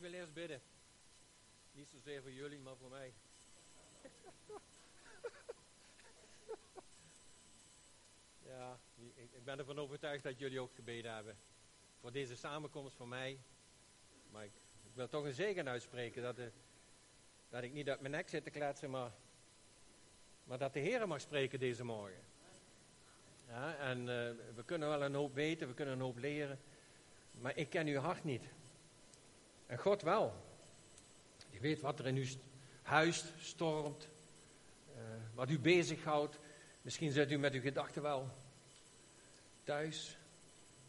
wil eerst bidden. Niet zozeer voor jullie, maar voor mij. ja, ik ben ervan overtuigd dat jullie ook gebeden hebben. Voor deze samenkomst voor mij. Maar ik, ik wil toch een zegen uitspreken. Dat, de, dat ik niet uit mijn nek zit te kletsen, maar, maar dat de Heer mag spreken deze morgen. Ja, en uh, we kunnen wel een hoop weten, we kunnen een hoop leren. Maar ik ken uw hart niet. En God wel. Je weet wat er in u huist, stormt, uh, wat u bezighoudt. Misschien zit u met uw gedachten wel thuis,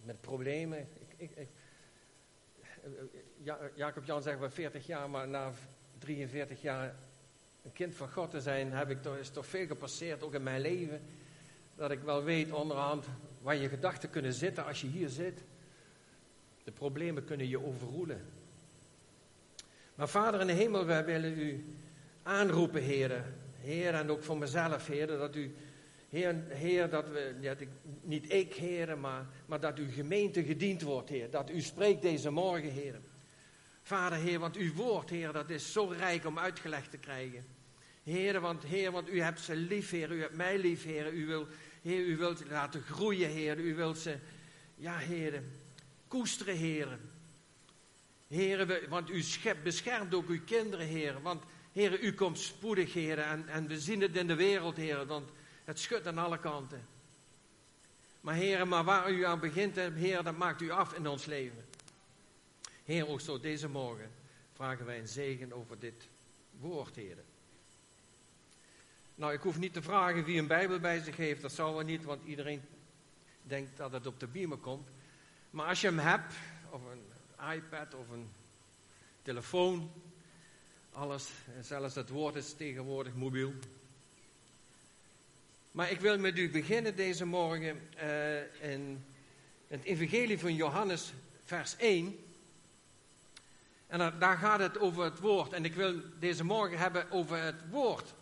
met problemen. Ik, ik, ik, ja, Jacob Jan zegt wel 40 jaar, maar na 43 jaar een kind van God te zijn, heb ik toch, is toch veel gepasseerd, ook in mijn leven. Dat ik wel weet onderhand waar je gedachten kunnen zitten als je hier zit. De problemen kunnen je overroelen. Maar Vader in de hemel, wij willen u aanroepen, Heer. Heer, en ook voor mezelf, Heer, dat u, Heer, heer dat we, ja, niet ik, Heer, maar, maar dat uw gemeente gediend wordt, Heer. Dat u spreekt deze morgen, Heer. Vader, Heer, want uw woord, Heer, dat is zo rijk om uitgelegd te krijgen. Heer, want, Heer, want u hebt ze lief, Heer. U hebt mij lief, Heer. U, wil, heer, u wilt laten groeien, Heer. U wilt ze, ja, Heer, koesteren, Heer. Heer, want u schept, beschermt ook uw kinderen, Heer. Want, Heer, u komt spoedig, Heer. En, en we zien het in de wereld, Heer. Want het schudt aan alle kanten. Maar, Heer, maar waar u aan begint, Heer, dat maakt u af in ons leven. Heer, ook zo deze morgen vragen wij een zegen over dit woord, Heer. Nou, ik hoef niet te vragen wie een Bijbel bij zich heeft, dat zou wel niet, want iedereen denkt dat het op de beamer komt. Maar als je hem hebt, of een iPad of een telefoon, alles, zelfs het woord is tegenwoordig mobiel. Maar ik wil met u beginnen deze morgen uh, in het Evangelie van Johannes, vers 1. En daar gaat het over het woord. En ik wil deze morgen hebben over het woord.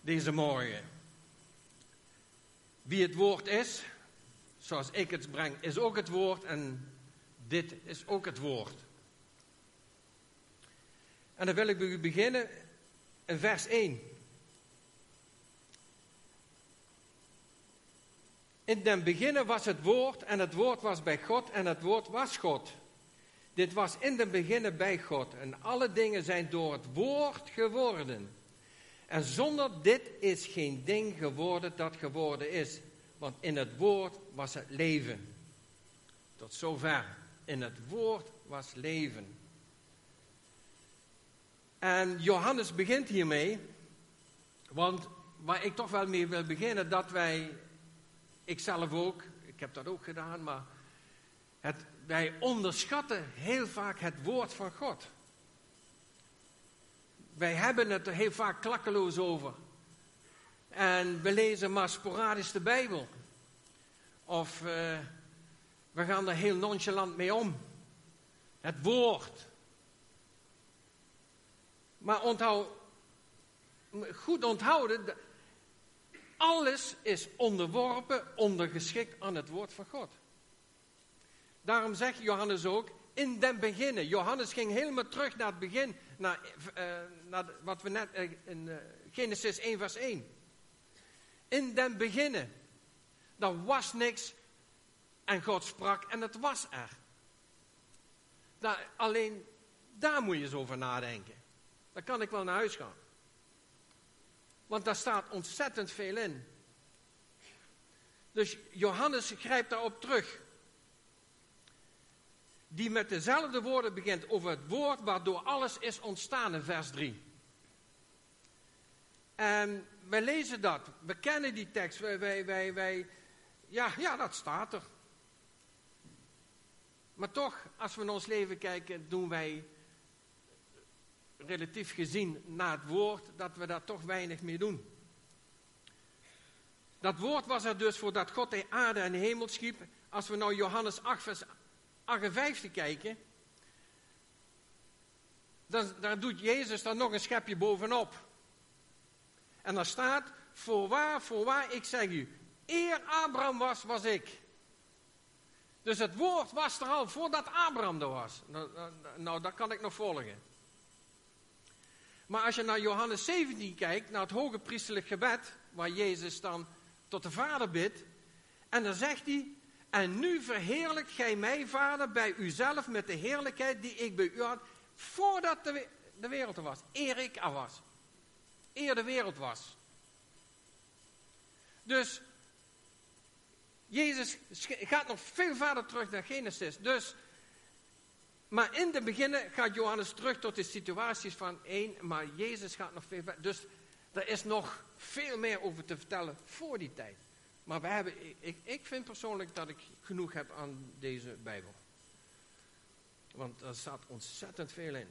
Deze morgen. Wie het woord is, zoals ik het breng, is ook het woord. En dit is ook het woord. En dan wil ik beginnen in vers 1. In den beginnen was het woord en het woord was bij God en het woord was God. Dit was in den beginnen bij God en alle dingen zijn door het woord geworden. En zonder dit is geen ding geworden dat geworden is, want in het woord was het leven. Tot zover. In het woord was leven. En Johannes begint hiermee, want waar ik toch wel mee wil beginnen, dat wij, ik zelf ook, ik heb dat ook gedaan, maar het, wij onderschatten heel vaak het woord van God. Wij hebben het er heel vaak klakkeloos over. En we lezen maar sporadisch de Bijbel. Of uh, we gaan er heel nonchalant mee om. Het woord. Maar onthoud, goed onthouden, alles is onderworpen, ondergeschikt aan het woord van God. Daarom zegt Johannes ook, in den beginnen. Johannes ging helemaal terug naar het begin, naar, uh, naar wat we net uh, in uh, Genesis 1 vers 1. In den beginnen. Er was niks en God sprak en het was er. Alleen daar moet je eens over nadenken. Dan kan ik wel naar huis gaan. Want daar staat ontzettend veel in. Dus Johannes grijpt daarop terug die met dezelfde woorden begint over het woord waardoor alles is ontstaan in vers 3. En wij lezen dat, we kennen die tekst, wij, wij, wij, ja, ja, dat staat er. Maar toch, als we naar ons leven kijken, doen wij relatief gezien naar het woord dat we daar toch weinig mee doen. Dat woord was er dus voordat God de aarde en de hemel schiep. Als we nou Johannes 8, vers 58 kijken, dan, doet Jezus dan nog een schepje bovenop. En daar staat, voorwaar, voorwaar, ik zeg u, eer Abraham was, was ik. Dus het woord was er al voordat Abraham er was. Nou, nou, nou dat kan ik nog volgen. Maar als je naar Johannes 17 kijkt, naar het hoge priesterlijk gebed, waar Jezus dan tot de Vader bidt, en dan zegt hij, en nu verheerlijkt gij mij, Vader, bij uzelf met de heerlijkheid die ik bij u had, voordat de, de wereld er was, eer ik er was. Eer de wereld was. Dus Jezus gaat nog veel verder terug naar Genesis. Dus, maar in de beginnen gaat Johannes terug tot de situaties van één, maar Jezus gaat nog veel verder. Dus er is nog veel meer over te vertellen voor die tijd. Maar we hebben, ik, ik vind persoonlijk dat ik genoeg heb aan deze Bijbel. Want er staat ontzettend veel in.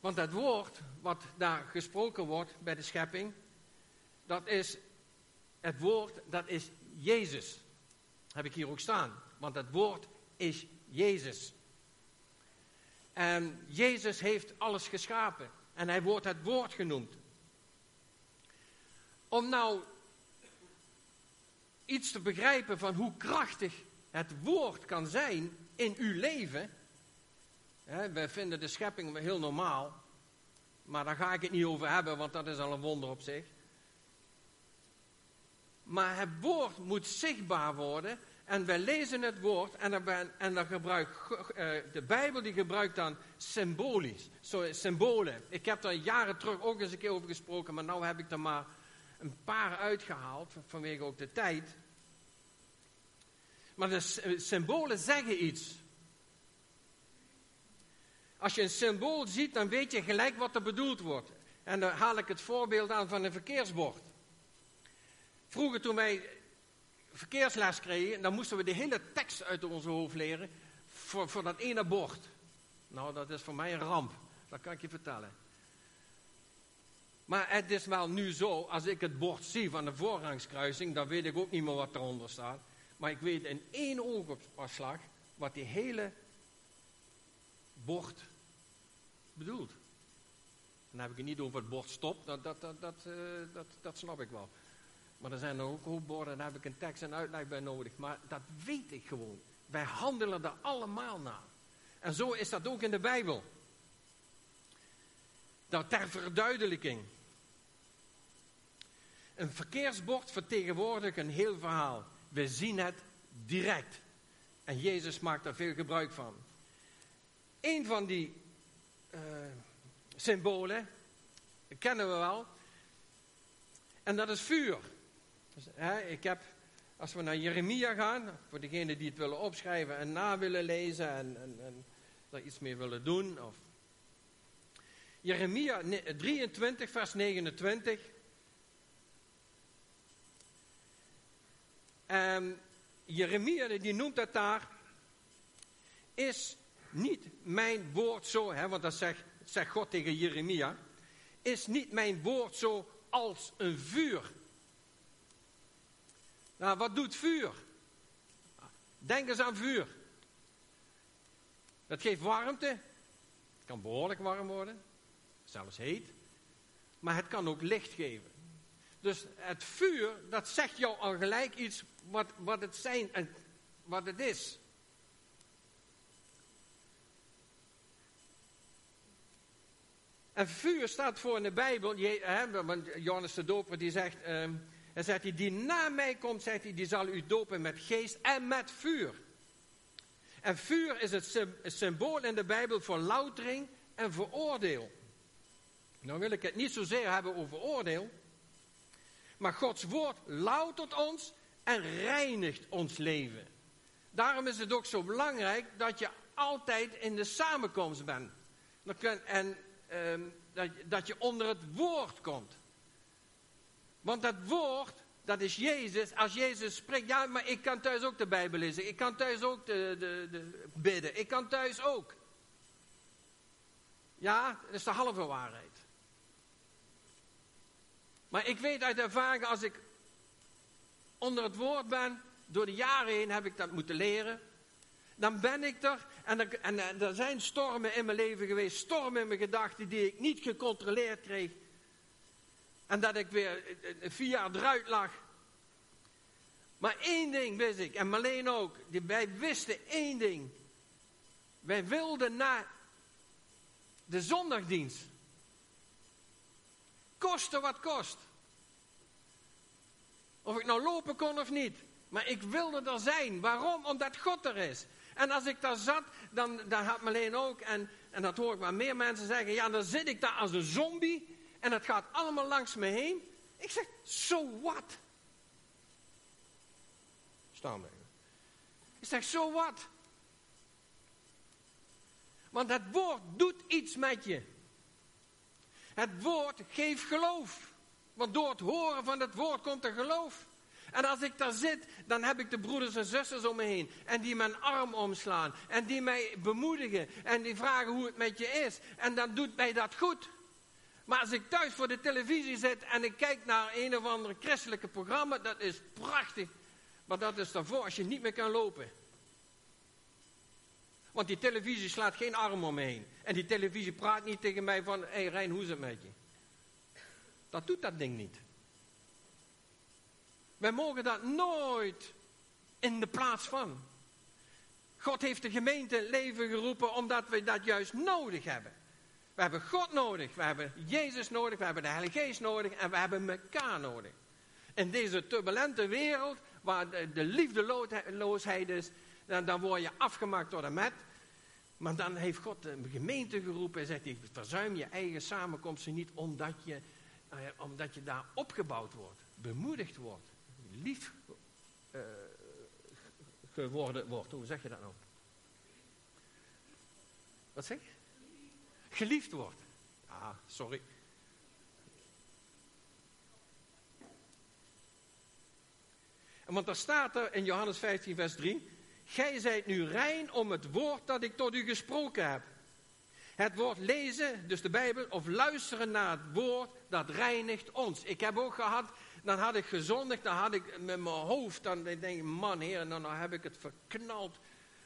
Want het woord wat daar gesproken wordt bij de schepping, dat is het woord, dat is Jezus. Heb ik hier ook staan. Want het woord is Jezus. En Jezus heeft alles geschapen. En hij wordt het woord genoemd. Om nou iets te begrijpen van hoe krachtig het woord kan zijn in uw leven. Hè, wij vinden de schepping heel normaal. Maar daar ga ik het niet over hebben, want dat is al een wonder op zich. Maar het woord moet zichtbaar worden. En wij lezen het woord en dan, en gebruikt uh, de Bijbel die gebruikt dan symbolisch, so, symbolen. Ik heb daar jaren terug ook eens een keer over gesproken, maar nu heb ik er maar een paar uitgehaald vanwege ook de tijd. Maar de eh, symbolen zeggen iets. Als je een symbool ziet, dan weet je gelijk wat er bedoeld wordt. En dan haal ik het voorbeeld aan van een verkeersbord. Vroeger toen wij verkeersles kregen, dan moesten we de hele tekst uit onze hoofd leren voor, voor dat ene bord. Nou, dat is voor mij een ramp. Dat kan ik je vertellen. Maar het is wel nu zo, als ik het bord zie van de voorrangskruising, dan weet ik ook niet meer wat eronder staat. Maar ik weet in één oogopslag wat die hele bord bedoelt. Dan heb ik het niet over het bord stop, dat, dat, dat, dat, uh, dat, dat snap ik wel. Maar er zijn er ook hoopborden, daar heb ik een tekst en uitleg bij nodig. Maar dat weet ik gewoon. Wij handelen er allemaal naar. En zo is dat ook in de Bijbel. Dat ter verduidelijking. Een verkeersbord vertegenwoordigt een heel verhaal. We zien het direct. En Jezus maakt daar veel gebruik van. Een van die uh, symbolen kennen we wel. En dat is vuur. Dus, hè, ik heb, als we naar Jeremia gaan, voor degenen die het willen opschrijven en na willen lezen en, en, en daar iets mee willen doen. Of... Jeremia 23, vers 29. En Jeremia, die noemt dat daar, is niet mijn woord zo, hè, want dat zegt, zegt God tegen Jeremia, is niet mijn woord zo als een vuur nou, wat doet vuur? Denk eens aan vuur. Dat geeft warmte. Het kan behoorlijk warm worden. Zelfs heet. Maar het kan ook licht geven. Dus het vuur, dat zegt jou al gelijk iets wat, wat het zijn en wat het is. En vuur staat voor in de Bijbel, Johannes de Doper die zegt, ehm, en zegt hij, die na mij komt, zegt hij, die zal u dopen met geest en met vuur. En vuur is het symbool in de Bijbel voor loutering en voor oordeel. Nou wil ik het niet zozeer hebben over oordeel. Maar Gods woord loutert ons en reinigt ons leven. Daarom is het ook zo belangrijk dat je altijd in de samenkomst bent. En ehm, dat je onder het woord komt. Want dat woord, dat is Jezus. Als Jezus spreekt, ja, maar ik kan thuis ook de Bijbel lezen. Ik kan thuis ook de, de, de bidden. Ik kan thuis ook. Ja, dat is de halve waarheid. Maar ik weet uit ervaring, als ik onder het woord ben, door de jaren heen heb ik dat moeten leren. Dan ben ik er en, er en er zijn stormen in mijn leven geweest, stormen in mijn gedachten die ik niet gecontroleerd kreeg. En dat ik weer vier jaar eruit lag. Maar één ding wist ik, en Marleen ook, wij wisten één ding. Wij wilden naar de zondagdienst. Koste wat kost. Of ik nou lopen kon of niet. Maar ik wilde er zijn. Waarom? Omdat God er is. En als ik daar zat, dan, dan had Marleen ook, en, en dat hoor ik maar meer mensen zeggen, ja, dan zit ik daar als een zombie en het gaat allemaal langs me heen. Ik zeg, so what? Staan we. Ik zeg, so what? Want het woord doet iets met je. Het woord geeft geloof. Want door het horen van het woord komt er geloof. En als ik daar zit, dan heb ik de broeders en zusters om me heen. En die mijn arm omslaan. En die mij bemoedigen. En die vragen hoe het met je is. En dan doet mij dat goed. Maar als ik thuis voor de televisie zit en ik kijk naar een of andere christelijke programma, dat is prachtig. Maar dat is daarvoor als je niet meer kan lopen. Want die televisie slaat geen arm om me heen. En die televisie praat niet tegen mij van, hé hey Rijn, hoe is het met je? Dat doet dat ding niet. Wij mogen dat nooit in de plaats van. God heeft de gemeente leven geroepen omdat we dat juist nodig hebben. We hebben God nodig, we hebben Jezus nodig, we hebben de Heilige Geest nodig en we hebben elkaar nodig. In deze turbulente wereld, waar de, de liefdeloosheid is, dan, dan word je afgemaakt door de met. Maar dan heeft God de gemeente geroepen en zegt verzuim je eigen samenkomsten niet omdat je, eh, omdat je daar opgebouwd wordt, bemoedigd wordt, lief uh, geworden wordt. Hoe zeg je dat nou? Wat zeg je? Geliefd wordt. Ah, sorry. Want daar staat er in Johannes 15, vers 3. Gij zijt nu rein om het woord dat ik tot u gesproken heb. Het woord lezen, dus de Bijbel, of luisteren naar het woord, dat reinigt ons. Ik heb ook gehad, dan had ik gezondigd, dan had ik met mijn hoofd, dan denk ik, man heer, dan heb ik het verknald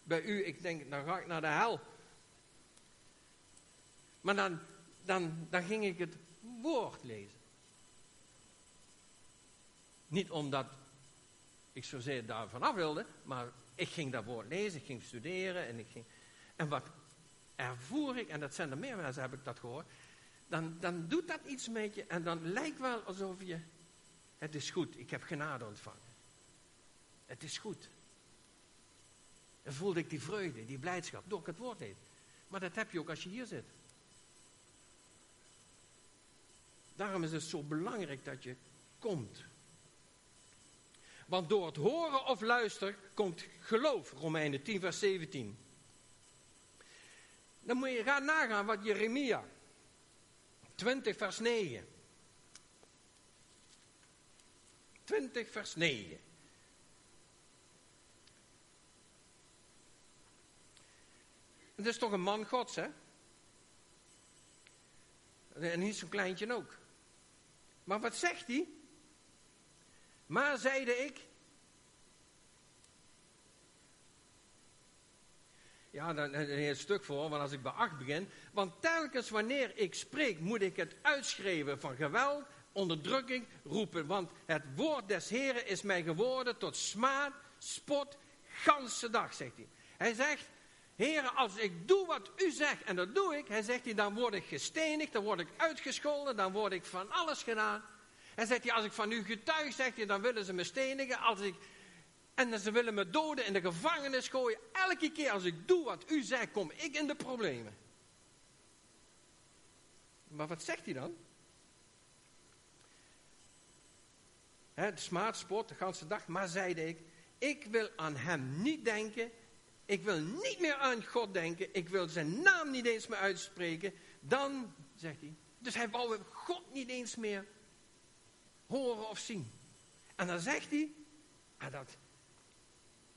bij u. Ik denk, dan ga ik naar de hel. Maar dan, dan, dan ging ik het woord lezen. Niet omdat ik zozeer daar vanaf wilde, maar ik ging dat woord lezen, ik ging studeren en ik ging... En wat ervoer ik, en dat zijn er meer mensen, heb ik dat gehoord, dan, dan doet dat iets met je en dan lijkt wel alsof je, het is goed, ik heb genade ontvangen. Het is goed. En voelde ik die vreugde, die blijdschap, door het woord lees. Maar dat heb je ook als je hier zit. Daarom is het zo belangrijk dat je komt. Want door het horen of luisteren komt geloof, Romeinen 10, vers 17. Dan moet je gaan nagaan wat Jeremia 20, vers 9. 20, vers 9. Het is toch een man gods, hè? En niet zo'n kleintje ook. Maar wat zegt hij? Maar zeide ik. Ja, dan een heel stuk voor, want als ik bij acht begin. Want telkens wanneer ik spreek, moet ik het uitschreven van geweld, onderdrukking roepen. Want het woord des Heren is mij geworden tot smaad, spot, ganse dag, zegt hij. Hij zegt, Heren, als ik doe wat u zegt, en dat doe ik, hij zegt hij, dan word ik gestenigd, dan word ik uitgescholden, dan word ik van alles gedaan. En zegt hij, als ik van u getuig, hij, dan willen ze me stenigen. Als ik, en ze willen me doden in de gevangenis gooien. Elke keer als ik doe wat u zegt, kom ik in de problemen. Maar wat zegt hij dan? He, de smaadspot, de ganse dag. Maar zeide ik, ik wil aan hem niet denken. Ik wil niet meer aan God denken. Ik wil zijn naam niet eens meer uitspreken. Dan, zegt hij. Dus hij wou God niet eens meer horen of zien. En dan zegt hij, en dat,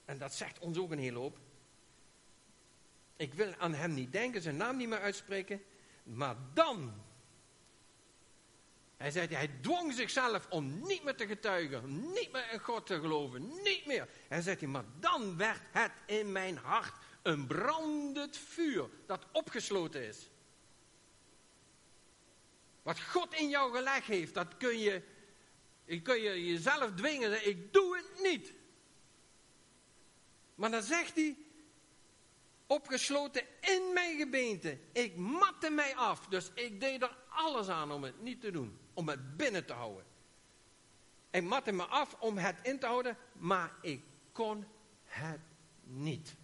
en dat zegt ons ook een hele hoop. Ik wil aan hem niet denken, zijn naam niet meer uitspreken. Maar dan. Hij zei, hij dwong zichzelf om niet meer te getuigen, niet meer in God te geloven, niet meer. Hij zegt, maar dan werd het in mijn hart een brandend vuur dat opgesloten is. Wat God in jou gelegd heeft, dat kun je kun je jezelf dwingen. Ik doe het niet. Maar dan zegt hij, opgesloten in mijn gebeente. Ik matte mij af. Dus ik deed er alles aan om het niet te doen. Om het binnen te houden. Ik matte me af om het in te houden, maar ik kon het niet.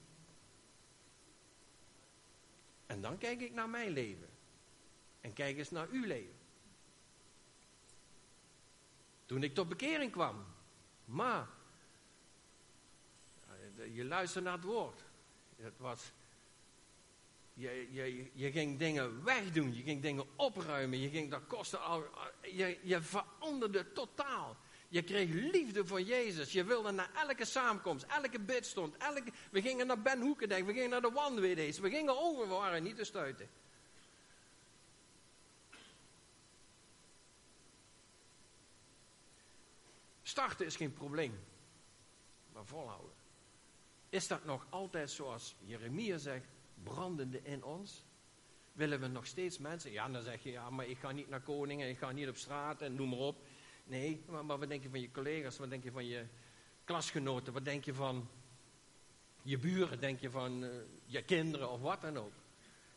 En dan kijk ik naar mijn leven. En kijk eens naar uw leven. Toen ik tot bekering kwam. Maar, je luistert naar het woord. Het was, je, je, je ging dingen wegdoen, je ging dingen opruimen, je ging, dat kostte al, je, je veranderde totaal. Je kreeg liefde voor Jezus. Je wilde naar elke samenkomst, elke bidstond. Elke, we gingen naar Ben Hoekendijk, we gingen naar de Wandwedees. We gingen over, niet te stuiten. Starten is geen probleem, maar volhouden. Is dat nog altijd zoals Jeremia zegt, brandende in ons? Willen we nog steeds mensen? Ja, dan zeg je, ja, maar ik ga niet naar koningen, ik ga niet op straat en noem maar op. Nee, maar, wat denk je van je collega's? Wat denk je van je klasgenoten? Wat denk je van je buren? Denk je van uh, je kinderen of wat dan ook?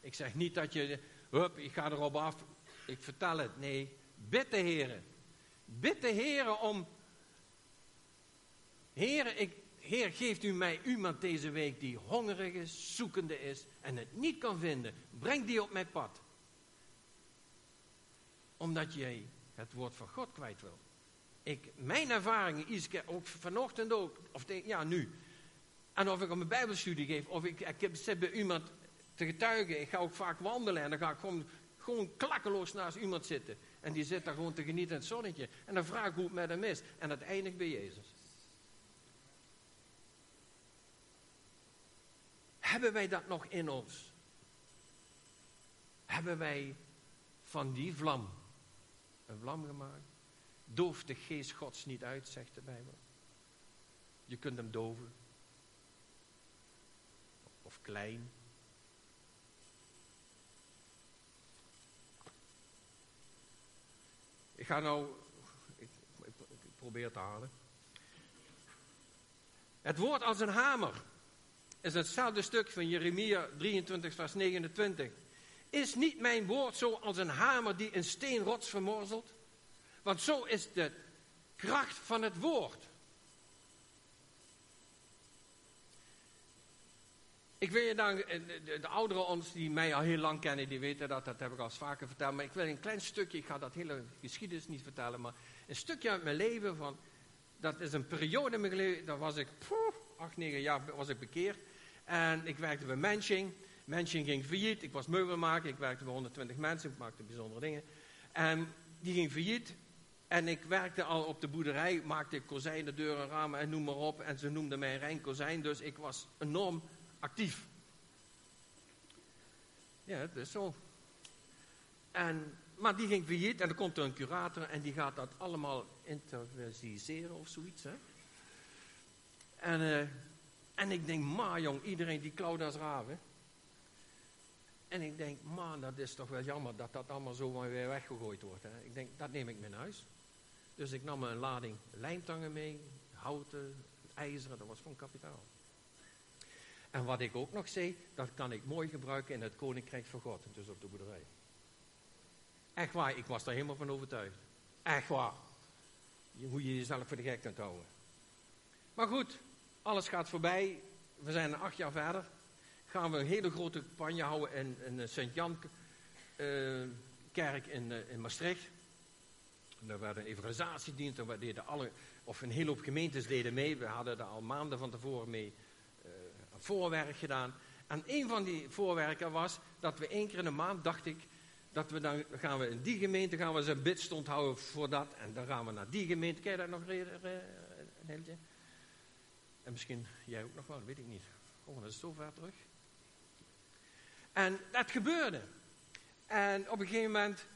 Ik zeg niet dat je, hup, ik ga erop af, ik vertel het. Nee, bid de heren. Bid de heren om, heren, ik, Heer, geeft u mij iemand deze week die hongerig is, zoekende is en het niet kan vinden. Breng die op mijn pad. Omdat jij het woord van God kwijt wil. Ik, mijn ervaringen, Iske, ook vanochtend ook, of ja, nu. En of ik op mijn bijbelstudie geef, of ik, ik zit bij iemand te getuigen. Ik ga ook vaak wandelen en dan ga ik gewoon, gewoon klakkeloos naast iemand zitten. En die zit daar gewoon te genieten in het zonnetje. En dan vraag ik hoe het met hem is. En dat eindigt bij Jezus. Hebben wij dat nog in ons? Hebben wij van die vlam een vlam gemaakt? Dooft de geest gods niet uit, zegt de Bijbel. Je kunt hem doven. Of klein. Ik ga nou, ik, ik, ik probeer te halen. Het woord als een hamer is hetzelfde stuk van Jeremia 23, vers 29. Is niet mijn woord zo als een hamer die een steenrots vermorzelt? Want zo is de kracht van het woord. Ik wil je dan, eh, de, de, ouderen ons die mij al heel lang kennen, die weten dat, dat heb ik al eens vaker verteld. Maar ik wil een klein stukje, ik ga dat hele geschiedenis niet vertellen, maar een stukje uit mijn leven van, dat is een periode in mijn leven, daar was ik, poeh, acht, negen jaar was ik bekeerd. En ik werkte bij Mensching. Mensching ging failliet. Ik was meubelmaker. Ik werkte bij 120 mensen. Ik maakte bijzondere dingen. En die ging failliet. En ik werkte al op de boerderij. Maakte kozijnen, deuren, ramen en noem maar op. En ze noemden mij Rijn Kozijn. Dus ik was enorm actief. Ja, dat is zo. En, maar die ging failliet. En dan komt er een curator. En die gaat dat allemaal interviseren of zoiets. Hè? En... Uh, en ik denk, ma jong, iedereen die klauwt als raven. En ik denk, man, dat is toch wel jammer dat dat allemaal zo weer weggegooid wordt. Hè? Ik denk, dat neem ik mee naar huis. Dus ik nam een lading lijntangen mee, houten, ijzeren, dat was van kapitaal. En wat ik ook nog zei, dat kan ik mooi gebruiken in het Koninkrijk van God, dus op de boerderij. Echt waar, ik was daar helemaal van overtuigd. Echt waar. Hoe je jezelf voor de gek kunt houden. Maar goed, alles gaat voorbij. We zijn acht jaar verder. Gaan we een hele grote campagne houden in, in de Sint-Jan-kerk uh, in, uh, in Maastricht. Daar werd een evangelisatiedienst. En deden alle, of een hele hoop gemeentes deden mee. We hadden daar al maanden van tevoren mee uh, voorwerk gedaan. En een van die voorwerken was dat we één keer in de maand, dacht ik, dat we dan gaan we in die gemeente gaan we een bidstond houden voor dat. En dan gaan we naar die gemeente. Ken je dat nog, een heeltje? En misschien jij ook nog wel, weet ik niet. Oh, dat is zo ver terug. En dat gebeurde. En op een gegeven moment,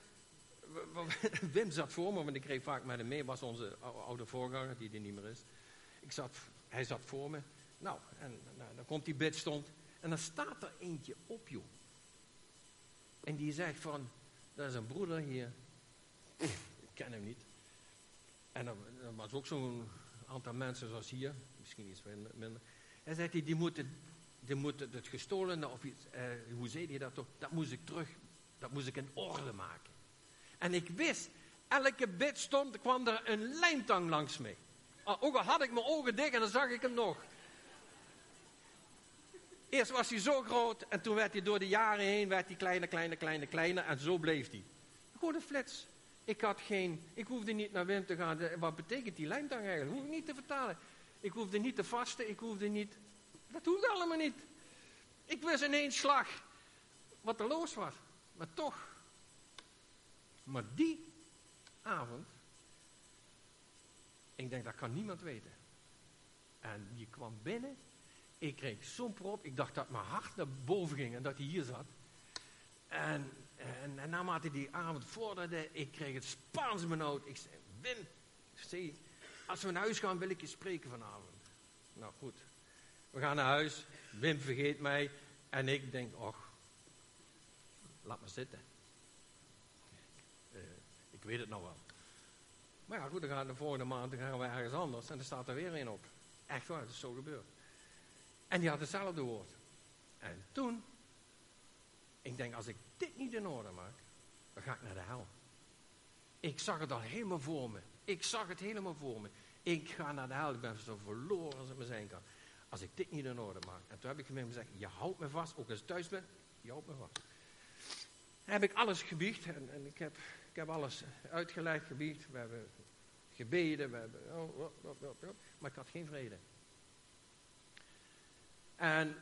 Wim zat voor me, want ik kreeg vaak met hem mee, was onze oude voorganger, die er niet meer is. Ik zat, hij zat voor me. Nou, en nou, dan komt die bidstond. En dan staat er eentje op, joh. En die zegt van, dat is een broeder hier. Ik ken hem niet. En dan, was ook zo'n aantal mensen zoals hier, misschien iets minder. Hij zegt, die moeten, die moeten het gestolene, of eh, hoe zei hij dat toch, dat moest ik terug, dat moest ik in orde maken. En ik wist, elke bit stond, kwam er een lijntang langs mee. Ook al had ik mijn ogen dicht en dan zag ik hem nog. Eerst was hij zo groot en toen werd hij door de jaren heen werd hij kleiner, kleiner, kleiner, kleiner en zo bleef hij. Gewoon een flits. Ik had geen, ik hoefde niet naar Wim te gaan. Wat betekent die lijntang eigenlijk? Hoef ik niet te vertalen. Ik hoefde niet te vasten, ik hoefde niet, dat hoefde allemaal niet. Ik wist in één slag wat er los was. Maar toch. Maar die avond, ik denk dat kan niemand weten. En die kwam binnen ik kreeg zo'n prop. Ik dacht dat mijn hart naar boven ging en dat hij hier zat. En, en, en naarmate die avond vorderde, ik kreeg het Spaans benauwd. Ik zei, Wim, zie, als we naar huis gaan wil ik je spreken vanavond. Nou goed, we gaan naar huis. Wim vergeet mij. En ik denk, och, laat maar zitten. Uh, ik weet het nog wel. Maar ja, goed, dan gaan de volgende maand dan gaan we ergens anders. En er staat er weer een op. Echt waar, het is zo gebeurd. En die had hetzelfde woord. En toen, ik denk, als ik dit niet in orde maak, dan ga ik naar de hel. Ik zag het al helemaal voor me. Ik zag het helemaal voor me. Ik ga naar de hel. Ik ben zo verloren als het me zijn kan. Als ik dit niet in orde maak. En toen heb ik hem gezegd, je houdt me vast. Ook als ik thuis ben, je houdt me vast. heb ik alles gebiecht. En, en, ik, heb, ik heb alles uitgelegd, gebiecht. We hebben gebeden. We hebben, oh, oh, oh, maar ik had geen vrede. En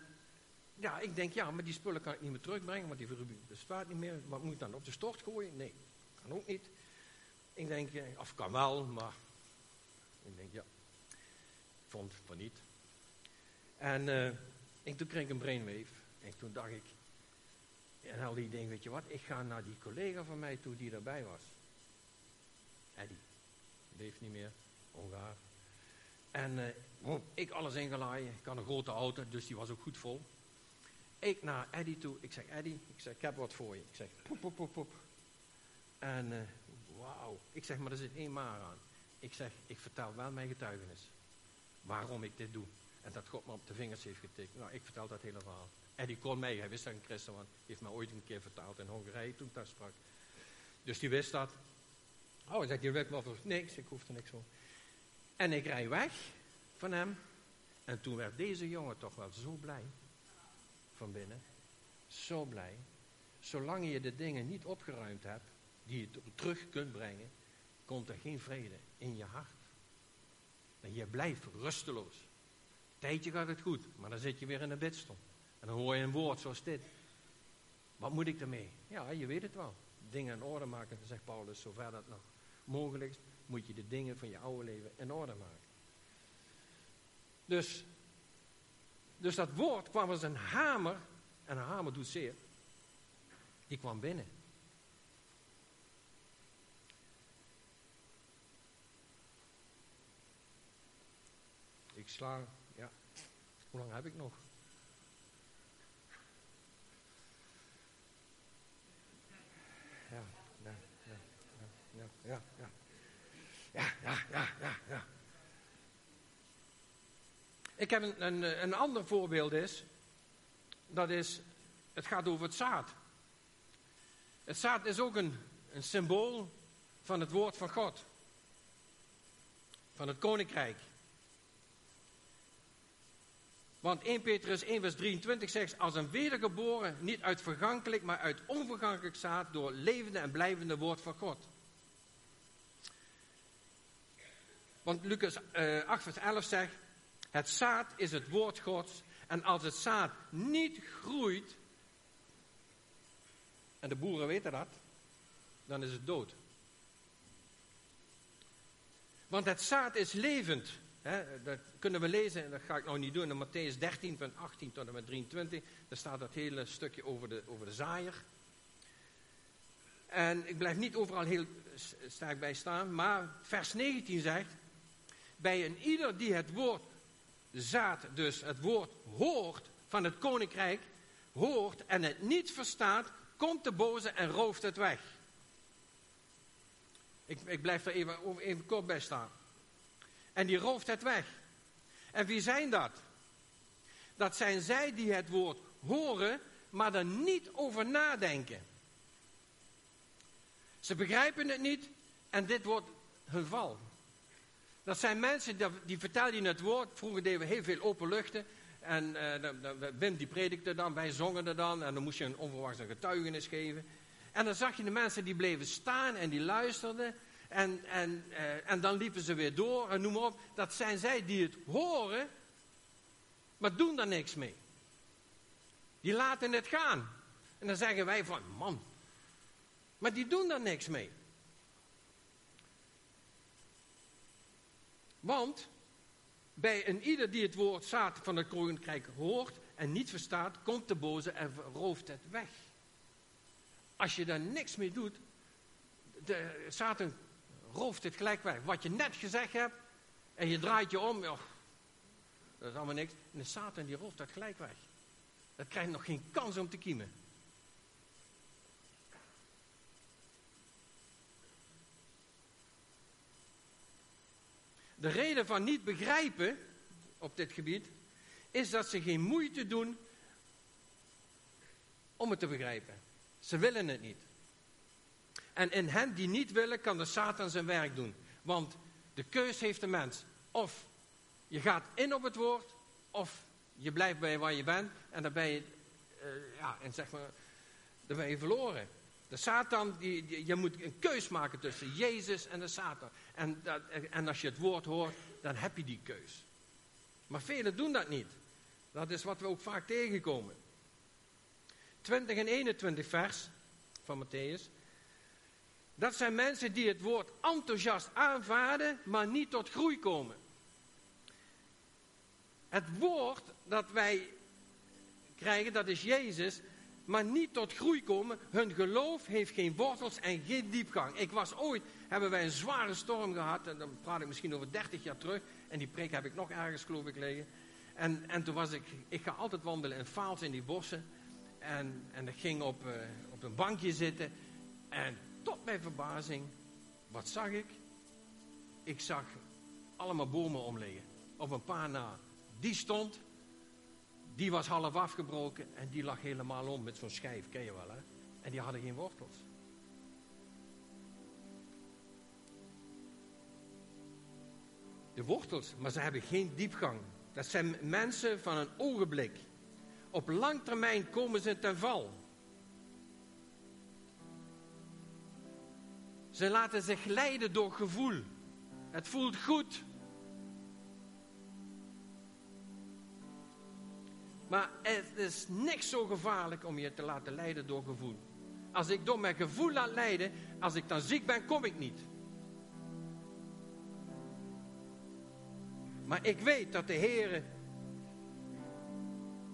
ja, ik denk, ja, maar die spullen kan ik niet meer terugbrengen, want die bestaat niet meer. Wat moet ik dan op de stort gooien? Nee, kan ook niet. Ik denk, eh, of kan wel, maar ik denk, ja, ik vond van niet. En, uh, en toen kreeg ik een brainwave. En toen dacht ik, en al die dingen, weet je wat, ik ga naar die collega van mij toe die erbij was. Eddie, leeft niet meer, ongaar. En uh, ik alles ingelaaien. Ik had een grote auto, dus die was ook goed vol. Ik naar Eddie toe. Ik zeg, Eddie, ik, zeg, ik heb wat voor je. Ik zeg, poep, poep, poep, poep. En uh, wauw. Ik zeg, maar er zit één maar aan. Ik zeg, ik vertel wel mijn getuigenis. Waarom ik dit doe. En dat God me op de vingers heeft getikt. Nou, ik vertel dat hele verhaal. Eddie kon mij, hij wist dat een christen was. heeft me ooit een keer vertaald in Hongarije toen ik daar sprak. Dus die wist dat. Oh, zegt, je weet wel voor niks. Ik hoefde niks voor. En ik rij weg van hem. En toen werd deze jongen toch wel zo blij. Binnen. Zo blij. Zolang je de dingen niet opgeruimd hebt. Die je terug kunt brengen. Komt er geen vrede in je hart. En je blijft rusteloos. Tijdje gaat het goed. Maar dan zit je weer in de bidstond. En dan hoor je een woord zoals dit. Wat moet ik ermee? Ja, je weet het wel. Dingen in orde maken, zegt Paulus, zover dat nog mogelijk is moet je de dingen van je oude leven in orde maken. Dus, dus dat woord kwam als een hamer, en een hamer doet zeer, die kwam binnen. Ik sla, ja, hoe lang heb ik nog? Ja, ja, ja, ja, ja, ja ja, ja, ja, ja, ja. Ik heb een, een, een ander voorbeeld is, dat is, het gaat over het zaad. Het zaad is ook een, een symbool van het woord van God. Van het koninkrijk. Want 1 Petrus 1 vers 23 zegt, als een wedergeboren, niet uit vergankelijk, maar uit onvergankelijk zaad, door levende en blijvende woord van God. Want Lucas uh, eh, 8 vers 11 zegt, het zaad is het woord Gods. En als het zaad niet groeit, en de boeren weten dat, dan is het dood. Want het zaad is levend. Dat kunnen we lezen, en dat ga ik nou niet doen, in Matthäus 13 van 18 tot en met 23. Daar staat dat hele stukje over de, over de zaaier. En ik blijf niet overal heel sterk bij staan, maar vers 19 zegt, bij een ieder die het woord zaad, dus het woord hoort van het koninkrijk, hoort en het niet verstaat, komt de boze en rooft het weg. Ik, ik blijf er even, even kort bij staan. En die rooft het weg. En wie zijn dat? Dat zijn zij die het woord horen, maar er niet over nadenken. Ze begrijpen het niet en dit wordt hun val. Dat zijn mensen die, die vertellen je het woord. Vroeger deden we heel veel openluchten. En uh, Wim die predikte dan, wij zongen er dan. En dan moest je een onverwachte getuigenis geven. En dan zag je de mensen die bleven staan en die luisterden. En, en, uh, en dan liepen ze weer door en noem maar op. Dat zijn zij die het horen, maar doen daar niks mee. Die laten het gaan. En dan zeggen wij van, man. Maar die doen daar niks mee. Want bij een ieder die het woord zaad van het koninkrijk hoort en niet verstaat, komt de boze en rooft het weg. Als je daar niks mee doet, de, Satan rooft het gelijk weg. Wat je net gezegd hebt, en je draait je om, dat is allemaal niks. En de Satan die rooft dat gelijk weg. Dat krijgt nog geen kans om te kiemen. De reden van niet begrijpen op dit gebied is dat ze geen moeite doen om het te begrijpen. Ze willen het niet. En in hen die niet willen, kan de Satan zijn werk doen. Want de keus heeft de mens. Of je gaat in op het woord, of je blijft bij waar je bent. En dan ben je, uh, ja, en zeg maar, dan ben je verloren. De Satan, die, je moet een keus maken tussen Jezus en de Satan. En, dat, en als je het woord hoort, dan heb je die keus. Maar velen doen dat niet. Dat is wat we ook vaak tegenkomen. 20 en 21 vers van Matthäus. Dat zijn mensen die het woord enthousiast aanvaarden, maar niet tot groei komen. Het woord dat wij krijgen, dat is Jezus, maar niet tot groei komen. Hun geloof heeft geen wortels en geen diepgang. Ik was ooit, hebben wij een zware storm gehad, en dan praat ik misschien over 30 jaar terug, en die preek heb ik nog ergens geloof ik liggen. En, en toen was ik, ik ga altijd wandelen in Vaals in die bossen. En, en ik ging op, uh, op een bankje zitten. En tot mijn verbazing, wat zag ik? Ik zag allemaal bomen omliggen. Op een paar na. Die stond, die was half afgebroken en die lag helemaal om met zo'n schijf, ken je wel hè? En die hadden geen wortels. De wortels, maar ze hebben geen diepgang. Dat zijn mensen van een ogenblik. Op lang termijn komen ze ten val. Ze laten zich leiden door gevoel. Het voelt goed. Maar het is niks zo gevaarlijk om je te laten leiden door gevoel. Als ik door mijn gevoel laat leiden, als ik dan ziek ben, kom ik niet. Maar ik weet dat de Heer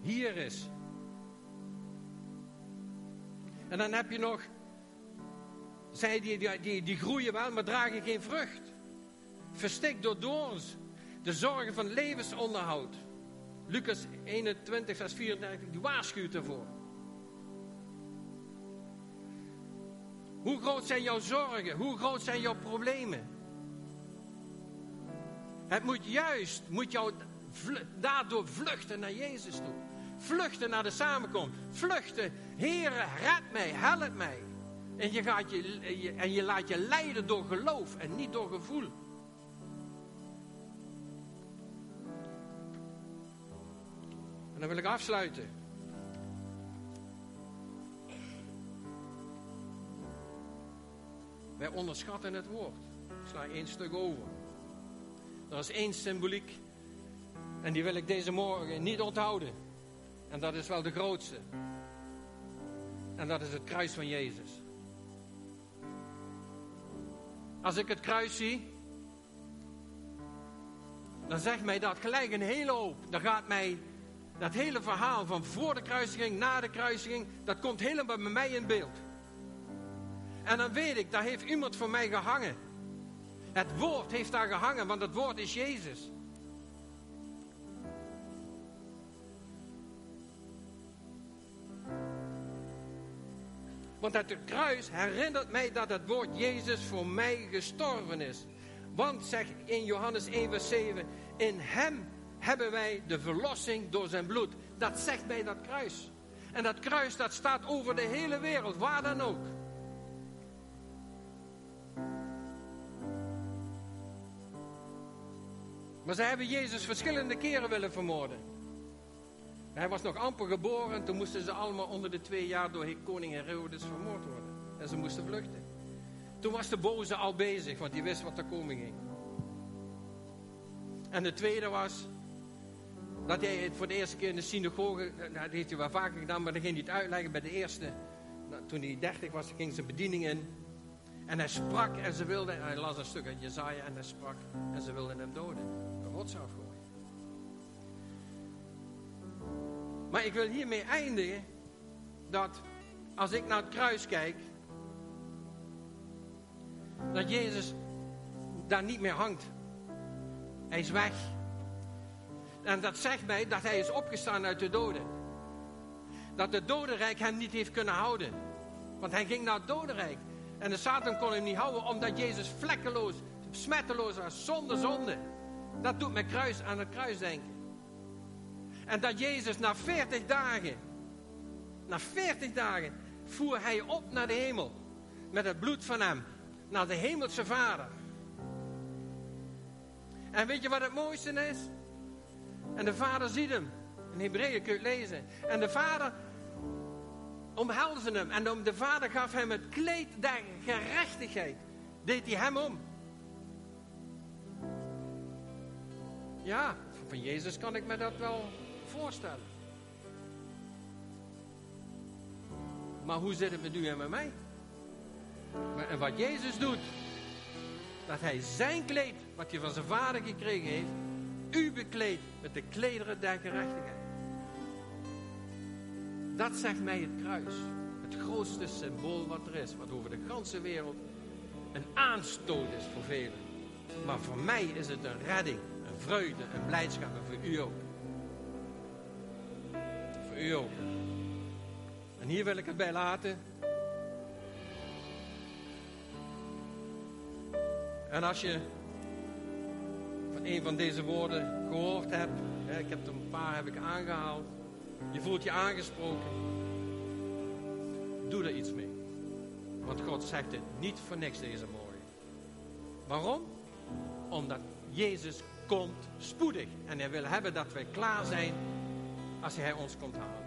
hier is. En dan heb je nog, zij die, die, die, die groeien wel, maar dragen geen vrucht. Verstikt door doorns. De zorgen van levensonderhoud. Lucas 21, vers 34, die waarschuwt ervoor. Hoe groot zijn jouw zorgen? Hoe groot zijn jouw problemen? Het moet juist, moet jou daardoor vluchten naar Jezus toe. Vluchten naar de samenkomst. Vluchten, Heere, red mij, help mij. En je, gaat je, en je laat je leiden door geloof en niet door gevoel. En dan wil ik afsluiten. Wij onderschatten het woord. Ik sla één stuk over. Er is één symboliek. En die wil ik deze morgen niet onthouden. En dat is wel de grootste. En dat is het kruis van Jezus. Als ik het kruis zie, dan zegt mij dat gelijk een hele hoop. Dan gaat mij dat hele verhaal van voor de kruisiging, na de kruisiging, dat komt helemaal bij mij in beeld. En dan weet ik, daar heeft iemand voor mij gehangen. Het woord heeft daar gehangen, want het woord is Jezus. Want het kruis herinnert mij dat het woord Jezus voor mij gestorven is. Want, zegt in Johannes 1 vers 7, in hem hebben wij de verlossing door zijn bloed. Dat zegt mij dat kruis. En dat kruis dat staat over de hele wereld, waar dan ook. Maar ze hebben Jezus verschillende keren willen vermoorden. Hij was nog amper geboren, toen moesten ze allemaal onder de twee jaar door koning Herodes vermoord worden. En ze moesten vluchten. Toen was de boze al bezig, want die wist wat er komen ging. En de tweede was dat hij het voor de eerste keer in de synagoge, eh, dat heeft hij wel vaker gedaan, maar dan ging hij het uitleggen bij de eerste. Nou, toen hij dertig was, ging zijn bediening in. En hij sprak en ze wilden, hij las een stuk uit Jezaja en hij sprak en ze wilden hem doden. De rots afgooien. Maar ik wil hiermee eindigen dat als ik naar het kruis kijk, dat Jezus daar niet meer hangt. Hij is weg. En dat zegt mij dat hij is opgestaan uit de doden. Dat het dodenrijk hem niet heeft kunnen houden. Want hij ging naar het dodenrijk. En de Satan kon hem niet houden omdat Jezus vlekkeloos, smetteloos was, zonder zonde. Dat doet me kruis aan het kruis denken. En dat Jezus na 40 dagen, na 40 dagen, voer hij op naar de hemel. Met het bloed van hem. Naar de hemelse vader. En weet je wat het mooiste is? En de vader ziet hem. In Hebreeën kun je het lezen. En de vader omhelsde hem. En de vader gaf hem het kleed der gerechtigheid. Deed hij hem om. Ja, van Jezus kan ik me dat wel voorstellen. Maar hoe zit het met u en met mij? En wat Jezus doet, dat hij zijn kleed, wat hij van zijn vader gekregen heeft, u bekleedt met de klederen der gerechtigheid. Dat zegt mij het kruis. Het grootste symbool wat er is, wat over de ganse wereld een aanstoot is voor velen. Maar voor mij is het een redding, een vreugde, een blijdschap en voor u ook. Voor u ook. En hier wil ik het bij laten. En als je een van deze woorden gehoord hebt, ik heb er een paar heb ik aangehaald, je voelt je aangesproken, doe er iets mee. Want God zegt het niet voor niks deze morgen. Waarom? Omdat Jezus komt spoedig. En hij wil hebben dat wij klaar zijn als hij ons komt halen.